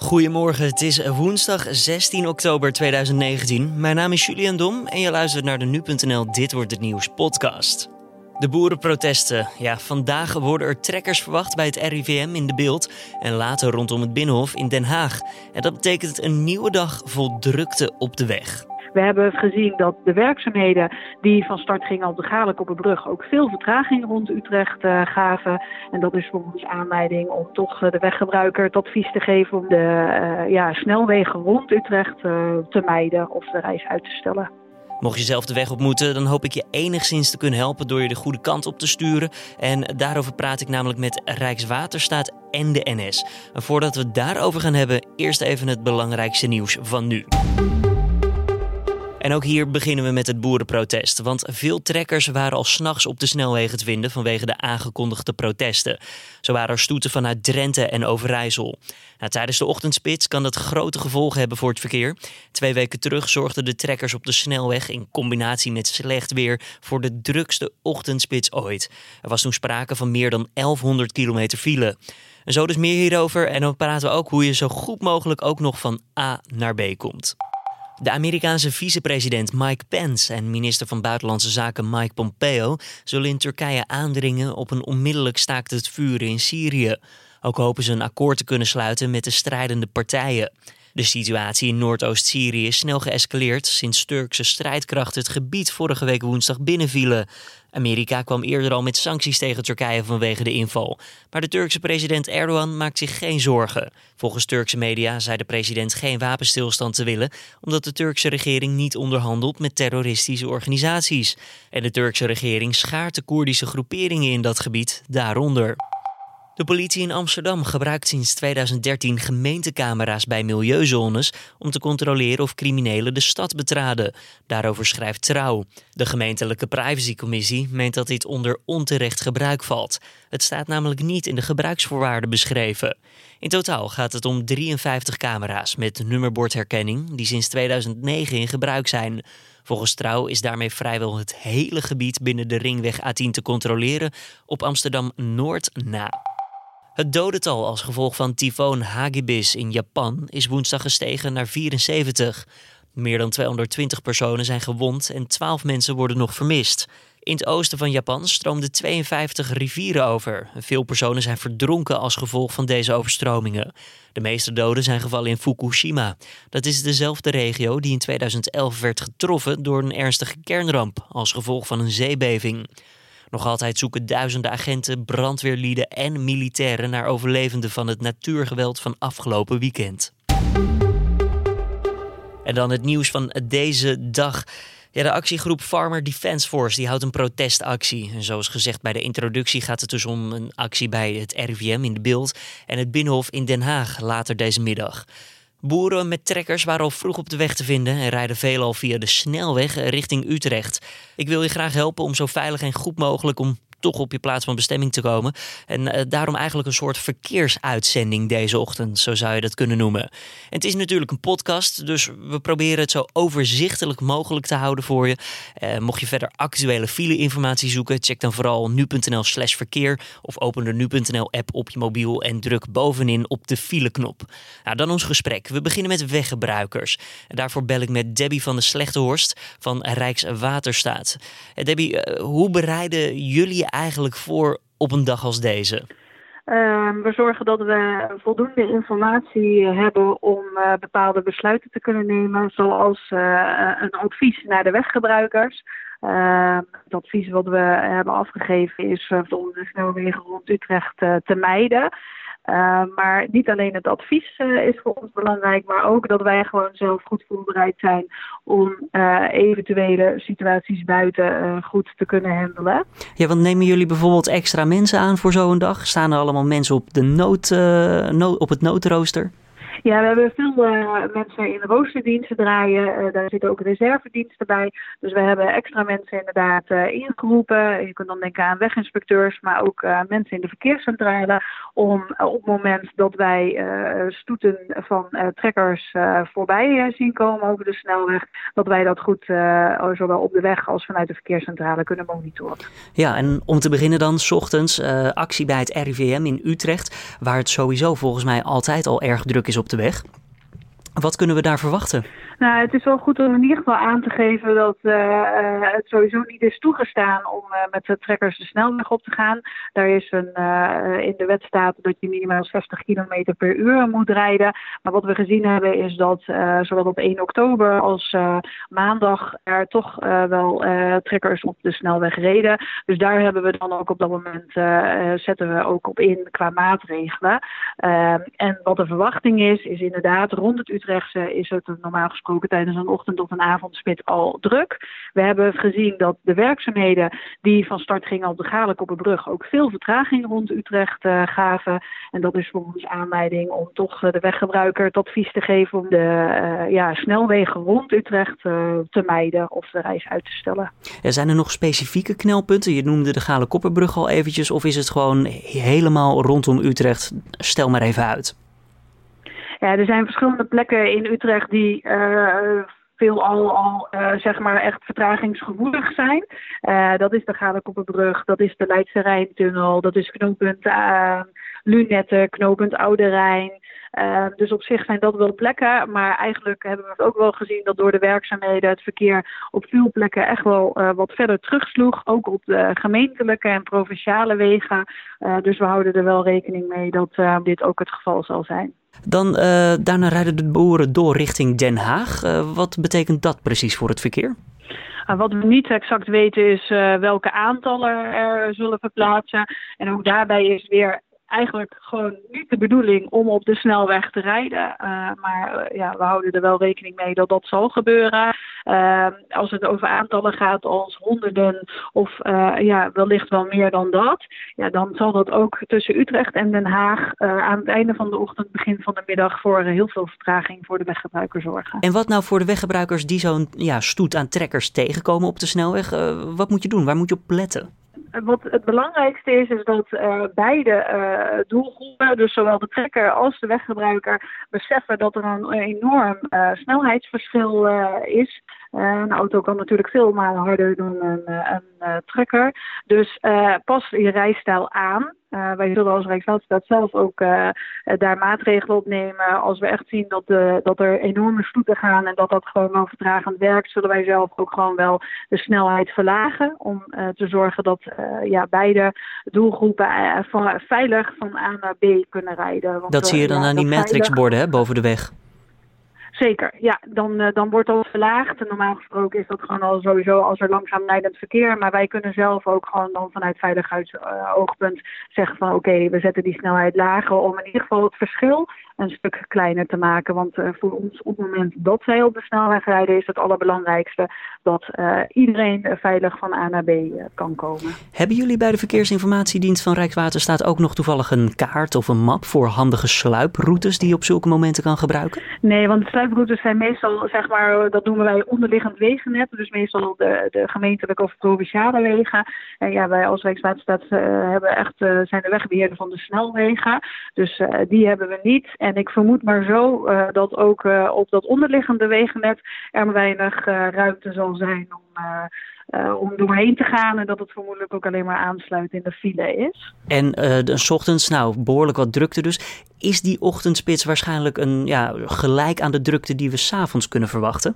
Goedemorgen, het is woensdag 16 oktober 2019. Mijn naam is Julian Dom en je luistert naar de Nu.nl Dit Wordt Het Nieuws podcast. De boerenprotesten. Ja, vandaag worden er trekkers verwacht bij het RIVM in de beeld en later rondom het Binnenhof in Den Haag. En dat betekent een nieuwe dag vol drukte op de weg. We hebben gezien dat de werkzaamheden die van start gingen op de Galenkoppenbrug ook veel vertraging rond Utrecht uh, gaven. En dat is voor ons aanleiding om toch uh, de weggebruiker het advies te geven om de uh, ja, snelwegen rond Utrecht te mijden of de reis uit te stellen. Mocht je zelf de weg op moeten, dan hoop ik je enigszins te kunnen helpen door je de goede kant op te sturen. En daarover praat ik namelijk met Rijkswaterstaat en de NS. Voordat we het daarover gaan hebben, eerst even het belangrijkste nieuws van nu. En ook hier beginnen we met het boerenprotest. Want veel trekkers waren al s'nachts op de snelwegen te vinden vanwege de aangekondigde protesten. Zo waren er stoeten vanuit Drenthe en Overijssel. Nou, tijdens de ochtendspits kan dat grote gevolgen hebben voor het verkeer. Twee weken terug zorgden de trekkers op de snelweg in combinatie met slecht weer voor de drukste ochtendspits ooit. Er was toen sprake van meer dan 1100 kilometer file. En zo dus meer hierover. En dan praten we ook hoe je zo goed mogelijk ook nog van A naar B komt. De Amerikaanse vicepresident Mike Pence en minister van Buitenlandse Zaken Mike Pompeo zullen in Turkije aandringen op een onmiddellijk staakt het vuren in Syrië. Ook hopen ze een akkoord te kunnen sluiten met de strijdende partijen. De situatie in Noordoost-Syrië is snel geëscaleerd sinds Turkse strijdkrachten het gebied vorige week woensdag binnenvielen. Amerika kwam eerder al met sancties tegen Turkije vanwege de inval. Maar de Turkse president Erdogan maakt zich geen zorgen. Volgens Turkse media zei de president geen wapenstilstand te willen, omdat de Turkse regering niet onderhandelt met terroristische organisaties. En de Turkse regering schaart de Koerdische groeperingen in dat gebied daaronder. De politie in Amsterdam gebruikt sinds 2013 gemeentecamera's bij milieuzones om te controleren of criminelen de stad betraden. Daarover schrijft Trouw. De gemeentelijke privacycommissie meent dat dit onder onterecht gebruik valt. Het staat namelijk niet in de gebruiksvoorwaarden beschreven. In totaal gaat het om 53 camera's met nummerbordherkenning die sinds 2009 in gebruik zijn. Volgens Trouw is daarmee vrijwel het hele gebied binnen de ringweg A10 te controleren op Amsterdam Noord na. Het dodental als gevolg van tyfoon Hagibis in Japan is woensdag gestegen naar 74. Meer dan 220 personen zijn gewond en 12 mensen worden nog vermist. In het oosten van Japan stroomden 52 rivieren over. Veel personen zijn verdronken als gevolg van deze overstromingen. De meeste doden zijn gevallen in Fukushima. Dat is dezelfde regio die in 2011 werd getroffen door een ernstige kernramp als gevolg van een zeebeving. Nog altijd zoeken duizenden agenten, brandweerlieden en militairen naar overlevenden van het natuurgeweld van afgelopen weekend. En dan het nieuws van deze dag. Ja, de actiegroep Farmer Defence Force die houdt een protestactie. En zoals gezegd bij de introductie gaat het dus om een actie bij het RIVM in de Beeld en het Binnenhof in Den Haag later deze middag. Boeren met trekkers waren al vroeg op de weg te vinden en rijden veelal via de snelweg richting Utrecht. Ik wil je graag helpen om zo veilig en goed mogelijk om toch op je plaats van bestemming te komen. En uh, daarom eigenlijk een soort verkeersuitzending deze ochtend, zo zou je dat kunnen noemen. En het is natuurlijk een podcast, dus we proberen het zo overzichtelijk mogelijk te houden voor je. Uh, mocht je verder actuele file-informatie zoeken, check dan vooral nu.nl/slash verkeer of open de nu.nl-app op je mobiel en druk bovenin op de file-knop. Nou, dan ons gesprek. We beginnen met weggebruikers. En daarvoor bel ik met Debbie van de Slechtehorst van Rijkswaterstaat. Uh, Debbie, hoe bereiden jullie eigenlijk voor op een dag als deze? Uh, we zorgen dat we voldoende informatie hebben om uh, bepaalde besluiten te kunnen nemen, zoals uh, een advies naar de weggebruikers. Ehm, het advies wat we hebben afgegeven is om de snelwegen rond Utrecht te mijden. Uh, maar niet alleen het advies uh, is voor ons belangrijk, maar ook dat wij gewoon zelf goed voorbereid zijn om uh, eventuele situaties buiten goed te kunnen handelen. Ja, want nemen jullie bijvoorbeeld extra mensen aan voor zo'n dag? Staan er allemaal mensen op, de nood, nood op het noodrooster? Ja, we hebben veel uh, mensen in de roosterdiensten draaien. Uh, daar zitten ook reservediensten bij. Dus we hebben extra mensen inderdaad uh, ingeroepen. Je kunt dan denken aan weginspecteurs, maar ook mensen in de verkeerscentrale. Om op het moment dat wij stoeten van trekkers voorbij zien komen over de snelweg, dat wij dat goed zowel op de weg als vanuit de verkeerscentrale kunnen monitoren. Ja, en om te beginnen dan, s ochtends actie bij het RIVM in Utrecht, waar het sowieso volgens mij altijd al erg druk is op de weg. Wat kunnen we daar verwachten? Nou, het is wel goed om in ieder geval aan te geven dat uh, het sowieso niet is toegestaan om uh, met de trekkers de snelweg op te gaan. Daar is een, in de wet staat dat je minimaal 60 km per uur moet rijden. Maar wat we gezien hebben is dat zowel op 1 oktober als maandag er toch wel trekkers op de snelweg reden. Dus daar hebben we dan ook op dat moment zetten we ook op in qua maatregelen. Ehm, en wat de verwachting is, is inderdaad rond het Utrechtse is het normaal gesproken tijdens een ochtend- of een avondspit al druk. We hebben gezien dat de werkzaamheden die van start gingen op de Galenkoppenbrug ook veel vertraging rond Utrecht uh, gaven. En dat is voor ons aanleiding om toch uh, de weggebruiker het advies te geven om de uh, ja, snelwegen rond Utrecht te mijden of de reis uit te stellen. Er zijn er nog specifieke knelpunten? Je noemde de Galenkoppenbrug al eventjes. Of is het gewoon helemaal rondom Utrecht? Stel maar even uit. Ja, er zijn verschillende plekken in Utrecht die uh, veelal al uh, zeg maar echt vertragingsgevoelig zijn. Uh, dat is de Galenkoppenbrug, dat is de Leidse Rijntunnel, dat is knooppunt uh, Lunetten, knooppunt Oude Rijn. Uh, dus op zich zijn dat wel plekken, maar eigenlijk hebben we ook wel gezien dat door de werkzaamheden het verkeer op veel plekken echt wel uh, wat verder terugsloeg. Ook op de gemeentelijke en provinciale wegen. Uh, dus we houden er wel rekening mee dat dit ook het geval zal zijn. Dan daarna rijden de boeren door richting Den Haag. Wat betekent dat precies voor het verkeer? Uh, wat we niet exact weten is welke aantallen er zullen verplaatsen. En ook daarbij is weer eigenlijk gewoon niet de bedoeling om op de snelweg te rijden. Uh, maar uh, ja, we houden er wel rekening mee dat dat zal gebeuren. Uh, als het over aantallen gaat als honderden of ja, wellicht wel meer dan dat. Ja, dan zal dat ook tussen Utrecht en Den Haag aan het einde van de ochtend, begin van de middag voor heel veel vertraging voor de weggebruiker zorgen. En wat nou voor de weggebruikers die zo'n ja, stoet aan trekkers tegenkomen op de snelweg? wat moet je doen? Waar moet je op letten? Wat het belangrijkste is, is dat uh, beide uh, doelgroepen, dus zowel de trekker als de weggebruiker, beseffen dat er een enorm snelheidsverschil is. een auto kan natuurlijk veel malen harder dan een, een trekker. Dus pas je rijstijl aan. Uh, wij zullen als Rijkswaterstaat zelf ook uh, daar maatregelen op nemen. Als we echt zien dat, de, dat er enorme stoeten gaan en dat dat gewoon wel vertragend werkt, zullen wij zelf ook gewoon wel de snelheid verlagen. Om uh, te zorgen dat ja, beide doelgroepen van, veilig van A naar B kunnen rijden. Want, dat zie je dan ja, aan die matrixborden boven de weg. Zeker, ja, dan, uh, dan wordt dat verlaagd. En normaal gesproken is dat gewoon al sowieso als er langzaam rijdend verkeer. Maar wij kunnen zelf ook gewoon dan vanuit veiligheidsoogpunt zeggen van oké, we zetten die snelheid lager om in ieder geval het verschil een stuk kleiner te maken. Want uh, voor ons op het moment dat zij op de snelweg rijden is het allerbelangrijkste dat iedereen veilig van A naar B kan komen. Hebben jullie bij de Verkeersinformatiedienst van Rijkswaterstaat ook nog toevallig een kaart of een map voor handige sluiproutes die je op zulke momenten kan gebruiken? Nee, want sluiproutes zijn meestal, zeg maar, dat noemen wij onderliggend wegennet. Dus meestal de, de gemeentelijke of provinciale wegen. En ja, wij als Rijkswaterstaat hebben echt, zijn de wegbeheerder van de snelwegen. Dus die hebben we niet. En ik vermoed maar zo dat ook op dat onderliggende wegennet er weinig ruimte zal zijn om om doorheen te gaan. En dat het vermoedelijk ook alleen maar aansluit in de file is. En de, ochtends, nou behoorlijk wat drukte dus. Is die ochtendspits waarschijnlijk een, ja, gelijk aan de drukte die we s'avonds kunnen verwachten?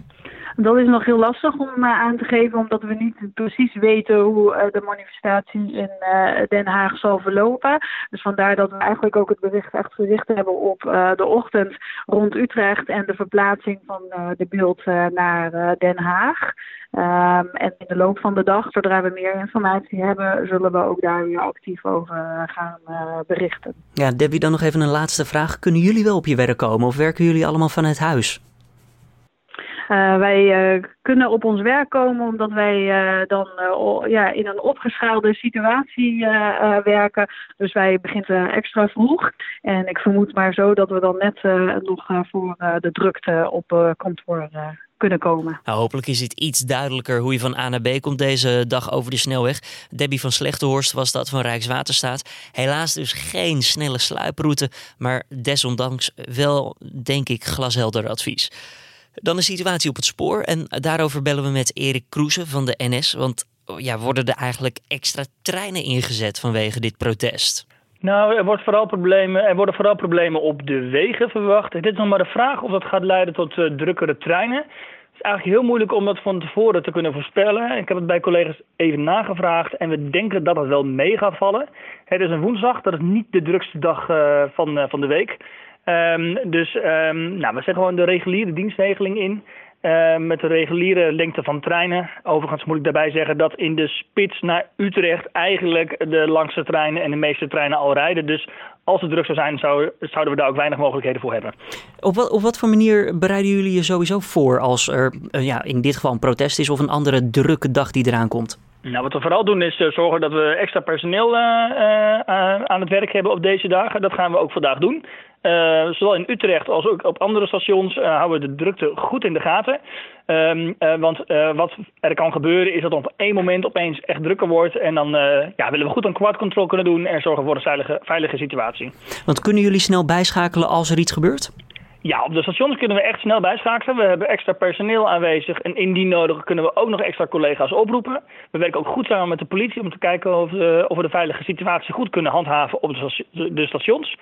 Dat is nog heel lastig om uh, aan te geven, omdat we niet precies weten hoe uh, de manifestatie in uh, Den Haag zal verlopen. Dus vandaar dat we eigenlijk ook het bericht echt gericht hebben op de ochtend rond Utrecht en de verplaatsing van de beeld naar Den Haag. Um, en in de loop van de dag, zodra we meer informatie hebben, zullen we ook daar weer actief over gaan berichten. Ja, Debbie, dan nog even een laatste vraag. Kunnen jullie wel op je werk komen of werken jullie allemaal vanuit huis? Uh, wij uh, kunnen op ons werk komen omdat wij uh, dan ja, in een opgeschaalde situatie werken. Dus wij beginnen extra vroeg. En ik vermoed maar zo dat we dan net nog voor de drukte op kantoor kunnen komen. Nou, hopelijk is het iets duidelijker hoe je van A naar B komt deze dag over de snelweg. Debbie van Slechtenhorst was dat van Rijkswaterstaat. Helaas dus geen snelle sluiproute, maar desondanks wel, denk ik, glashelder advies. Dan de situatie op het spoor. En daarover bellen we met Erik Kroese van de NS. Want ja, worden er eigenlijk extra treinen ingezet vanwege dit protest? Nou, er, wordt vooral problemen, er worden vooral problemen op de wegen verwacht. Het is nog maar de vraag of dat gaat leiden tot uh, drukkere treinen. Het is eigenlijk heel moeilijk om dat van tevoren te kunnen voorspellen. Ik heb het bij collega's even nagevraagd en we denken dat het wel mee gaat vallen. Het is een woensdag, dat is niet de drukste dag uh, van, uh, van de week. Um, dus um, nou, we zetten gewoon de reguliere dienstregeling in. Uh, met de reguliere lengte van treinen. Overigens moet ik daarbij zeggen dat in de spits naar Utrecht eigenlijk de langste treinen en de meeste treinen al rijden. Dus als het druk zou zijn, zou, zouden we daar ook weinig mogelijkheden voor hebben. Op wat, op wat voor manier bereiden jullie je sowieso voor als er uh, ja, in dit geval een protest is of een andere drukke dag die eraan komt? Nou, wat we vooral doen is uh, zorgen dat we extra personeel aan het werk hebben op deze dagen. Dat gaan we ook vandaag doen. Uh, zowel in Utrecht als ook op andere stations uh, houden we de drukte goed in de gaten. Um, uh, want wat er kan gebeuren is dat op één moment opeens echt drukker wordt. En dan ja, willen we goed een kwartcontrole kunnen doen en zorgen voor een veilige, veilige situatie. Want kunnen jullie snel bijschakelen als er iets gebeurt? Ja, op de stations kunnen we echt snel bijschakelen. We hebben extra personeel aanwezig. En indien nodig kunnen we ook nog extra collega's oproepen. We werken ook goed samen met de politie om te kijken of, of we de veilige situatie goed kunnen handhaven op de stations.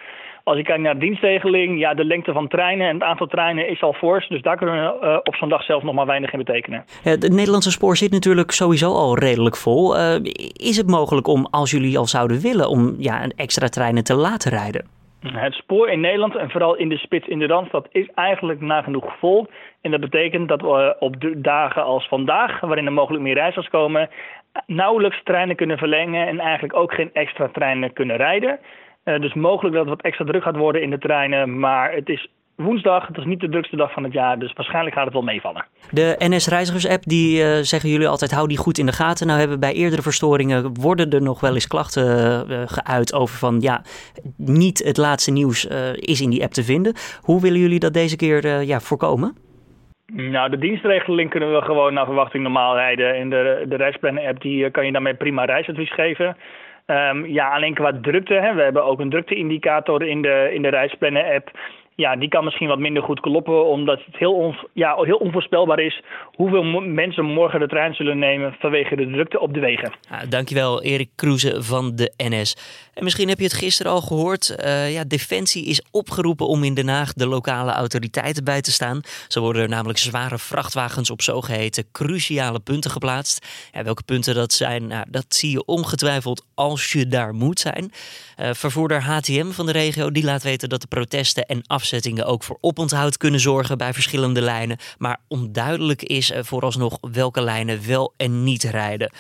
Als je kijkt naar de dienstregeling, ja, de lengte van treinen en het aantal treinen is al fors. Dus daar kunnen we uh, op zo'n dag zelf nog maar weinig in betekenen. Het Nederlandse spoor zit natuurlijk sowieso al redelijk vol. Uh, is het mogelijk om, als jullie al zouden willen, om ja, extra treinen te laten rijden? Het spoor in Nederland en vooral in de spits in de Randstad is eigenlijk nagenoeg vol. En dat betekent dat we op de dagen als vandaag, waarin er mogelijk meer reizigers komen, nauwelijks treinen kunnen verlengen en eigenlijk ook geen extra treinen kunnen rijden. Uh, dus mogelijk dat het wat extra druk gaat worden in de treinen. Maar het is woensdag, het is niet de drukste dag van het jaar. Dus waarschijnlijk gaat het wel meevallen. De NS Reizigers-app, die uh, zeggen jullie altijd, hou die goed in de gaten. Nou hebben bij eerdere verstoringen, worden er nog wel eens klachten uh, geuit over van... ja, niet het laatste nieuws is in die app te vinden. Hoe willen jullie dat deze keer ja, voorkomen? Nou, de dienstregeling kunnen we gewoon naar verwachting normaal rijden. En de, de reisplannen-app, die kan je daarmee prima reisadvies geven... Um, ja, alleen qua drukte. Hè. We hebben ook een drukteindicator in de, in de reisplannen-app ja, die kan misschien wat minder goed kloppen, omdat het heel, on, ja, heel onvoorspelbaar is hoeveel mensen morgen de trein zullen nemen vanwege de drukte op de wegen. Ja, dankjewel, Erik Kroeze van de NS. En misschien heb je het gisteren al gehoord. Uh, ja, Defensie is opgeroepen om in Den Haag de lokale autoriteiten bij te staan. Zo worden er namelijk zware vrachtwagens op zogeheten cruciale punten geplaatst. Ja, welke punten dat zijn, nou, dat zie je ongetwijfeld als je daar moet zijn. Uh, vervoerder HTM van de regio die laat weten dat de protesten en ook voor oponthoud kunnen zorgen bij verschillende lijnen. Maar onduidelijk is uh, vooralsnog welke lijnen wel en niet rijden.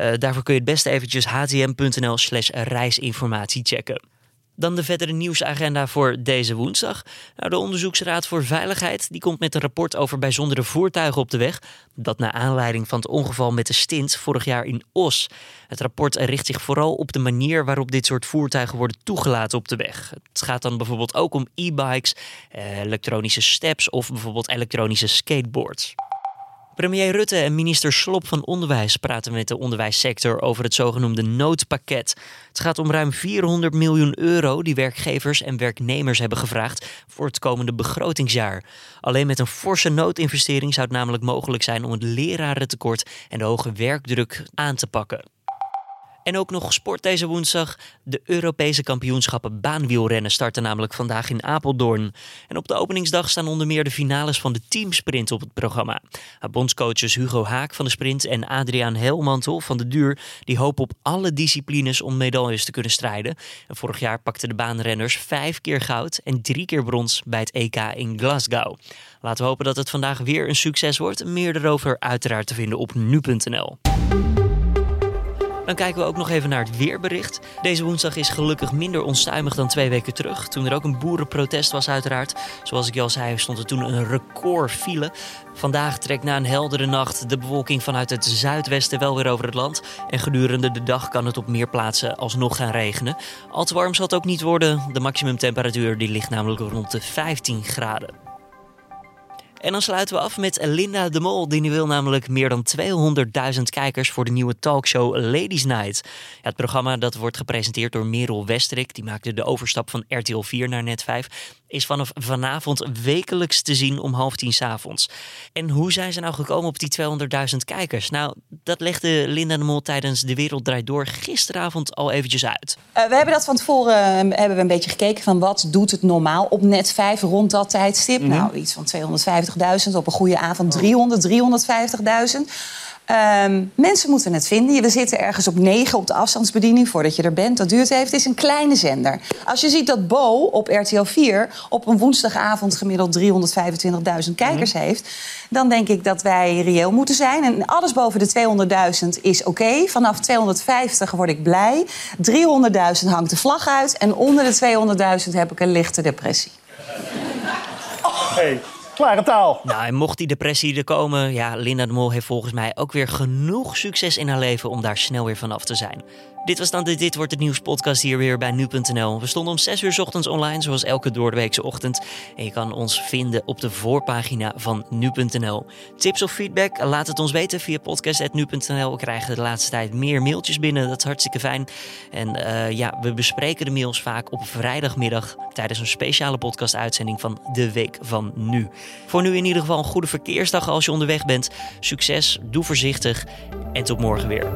Uh, daarvoor kun je het beste eventjes htm.nl slash reisinformatie checken. Dan de verdere nieuwsagenda voor deze woensdag. Nou, de Onderzoeksraad voor Veiligheid die komt met een rapport over bijzondere voertuigen op de weg. Dat naar aanleiding van het ongeval met de stint vorig jaar in Os. Het rapport richt zich vooral op de manier waarop dit soort voertuigen worden toegelaten op de weg. Het gaat dan bijvoorbeeld ook om e-bikes, elektronische steps of bijvoorbeeld elektronische skateboards. Premier Rutte en minister Slop van Onderwijs praten met de onderwijssector over het zogenoemde noodpakket. Het gaat om ruim 400 miljoen euro die werkgevers en werknemers hebben gevraagd voor het komende begrotingsjaar. Alleen met een forse noodinvestering zou het namelijk mogelijk zijn om het lerarentekort en de hoge werkdruk aan te pakken. En ook nog sport deze woensdag. De Europese kampioenschappen baanwielrennen starten namelijk vandaag in Apeldoorn. En op de openingsdag staan onder meer de finales van de teamsprint op het programma. Bondscoaches Hugo Haak van de sprint en Adriaan Helmantel van de duur... die hopen op alle disciplines om medailles te kunnen strijden. En vorig jaar pakten de baanrenners vijf keer goud en drie keer brons bij het EK in Glasgow. Laten we hopen dat het vandaag weer een succes wordt. Meer erover uiteraard te vinden op nu.nl. Dan kijken we ook nog even naar het weerbericht. Deze woensdag is gelukkig minder onstuimig dan twee weken terug. Toen er ook een boerenprotest was uiteraard. Zoals ik al zei stond er toen een record file. Vandaag trekt na een heldere nacht de bewolking vanuit het zuidwesten wel weer over het land. En gedurende de dag kan het op meer plaatsen alsnog gaan regenen. Al te warm zal het ook niet worden. De maximumtemperatuur die ligt namelijk rond de 15 graden. En dan sluiten we af met Linda de Mol. Die wil namelijk meer dan 200.000 kijkers voor de nieuwe talkshow Ladies Night. Het programma dat wordt gepresenteerd door Merel Westerik. Die maakte de overstap van RTL 4 naar Net 5. Is vanaf vanavond wekelijks te zien om half tien s avonds. En hoe zijn ze nou gekomen op die 200.000 kijkers? Nou, dat legde Linda de Mol tijdens De Wereld Draait Door gisteravond al eventjes uit. Uh, we hebben dat van tevoren uh, hebben we een beetje gekeken van wat doet het normaal op net 5 rond dat tijdstip. Mm -hmm. Nou, iets van 250.000 op een goede avond 300, 350.000. Um, mensen moeten het vinden. We zitten ergens op 9 op de afstandsbediening voordat je er bent. Dat duurt even. Het is een kleine zender. Als je ziet dat Bo op RTL 4 op een woensdagavond gemiddeld 325.000 kijkers mm. heeft, dan denk ik dat wij reëel moeten zijn. En alles boven de 200.000 is oké. Okay. Vanaf 250 word ik blij. 300.000 hangt de vlag uit. En onder de 200.000 heb ik een lichte depressie. Hey. Klare taal. Nou, en mocht die depressie er komen, ja, Linda de Mol heeft volgens mij ook weer genoeg succes in haar leven om daar snel weer vanaf te zijn. Dit was dan de Dit Wordt Het Nieuws podcast hier weer bij Nu.nl. We stonden om 6 uur ochtends online, zoals elke doordeweekse ochtend. En je kan ons vinden op de voorpagina van Nu.nl. Tips of feedback? Laat het ons weten via podcast.nu.nl. We krijgen de laatste tijd meer mailtjes binnen, dat is hartstikke fijn. En uh, ja, we bespreken de mails vaak op vrijdagmiddag tijdens een speciale podcast-uitzending van De Week van Nu. Voor nu in ieder geval een goede verkeersdag als je onderweg bent. Succes, doe voorzichtig en tot morgen weer.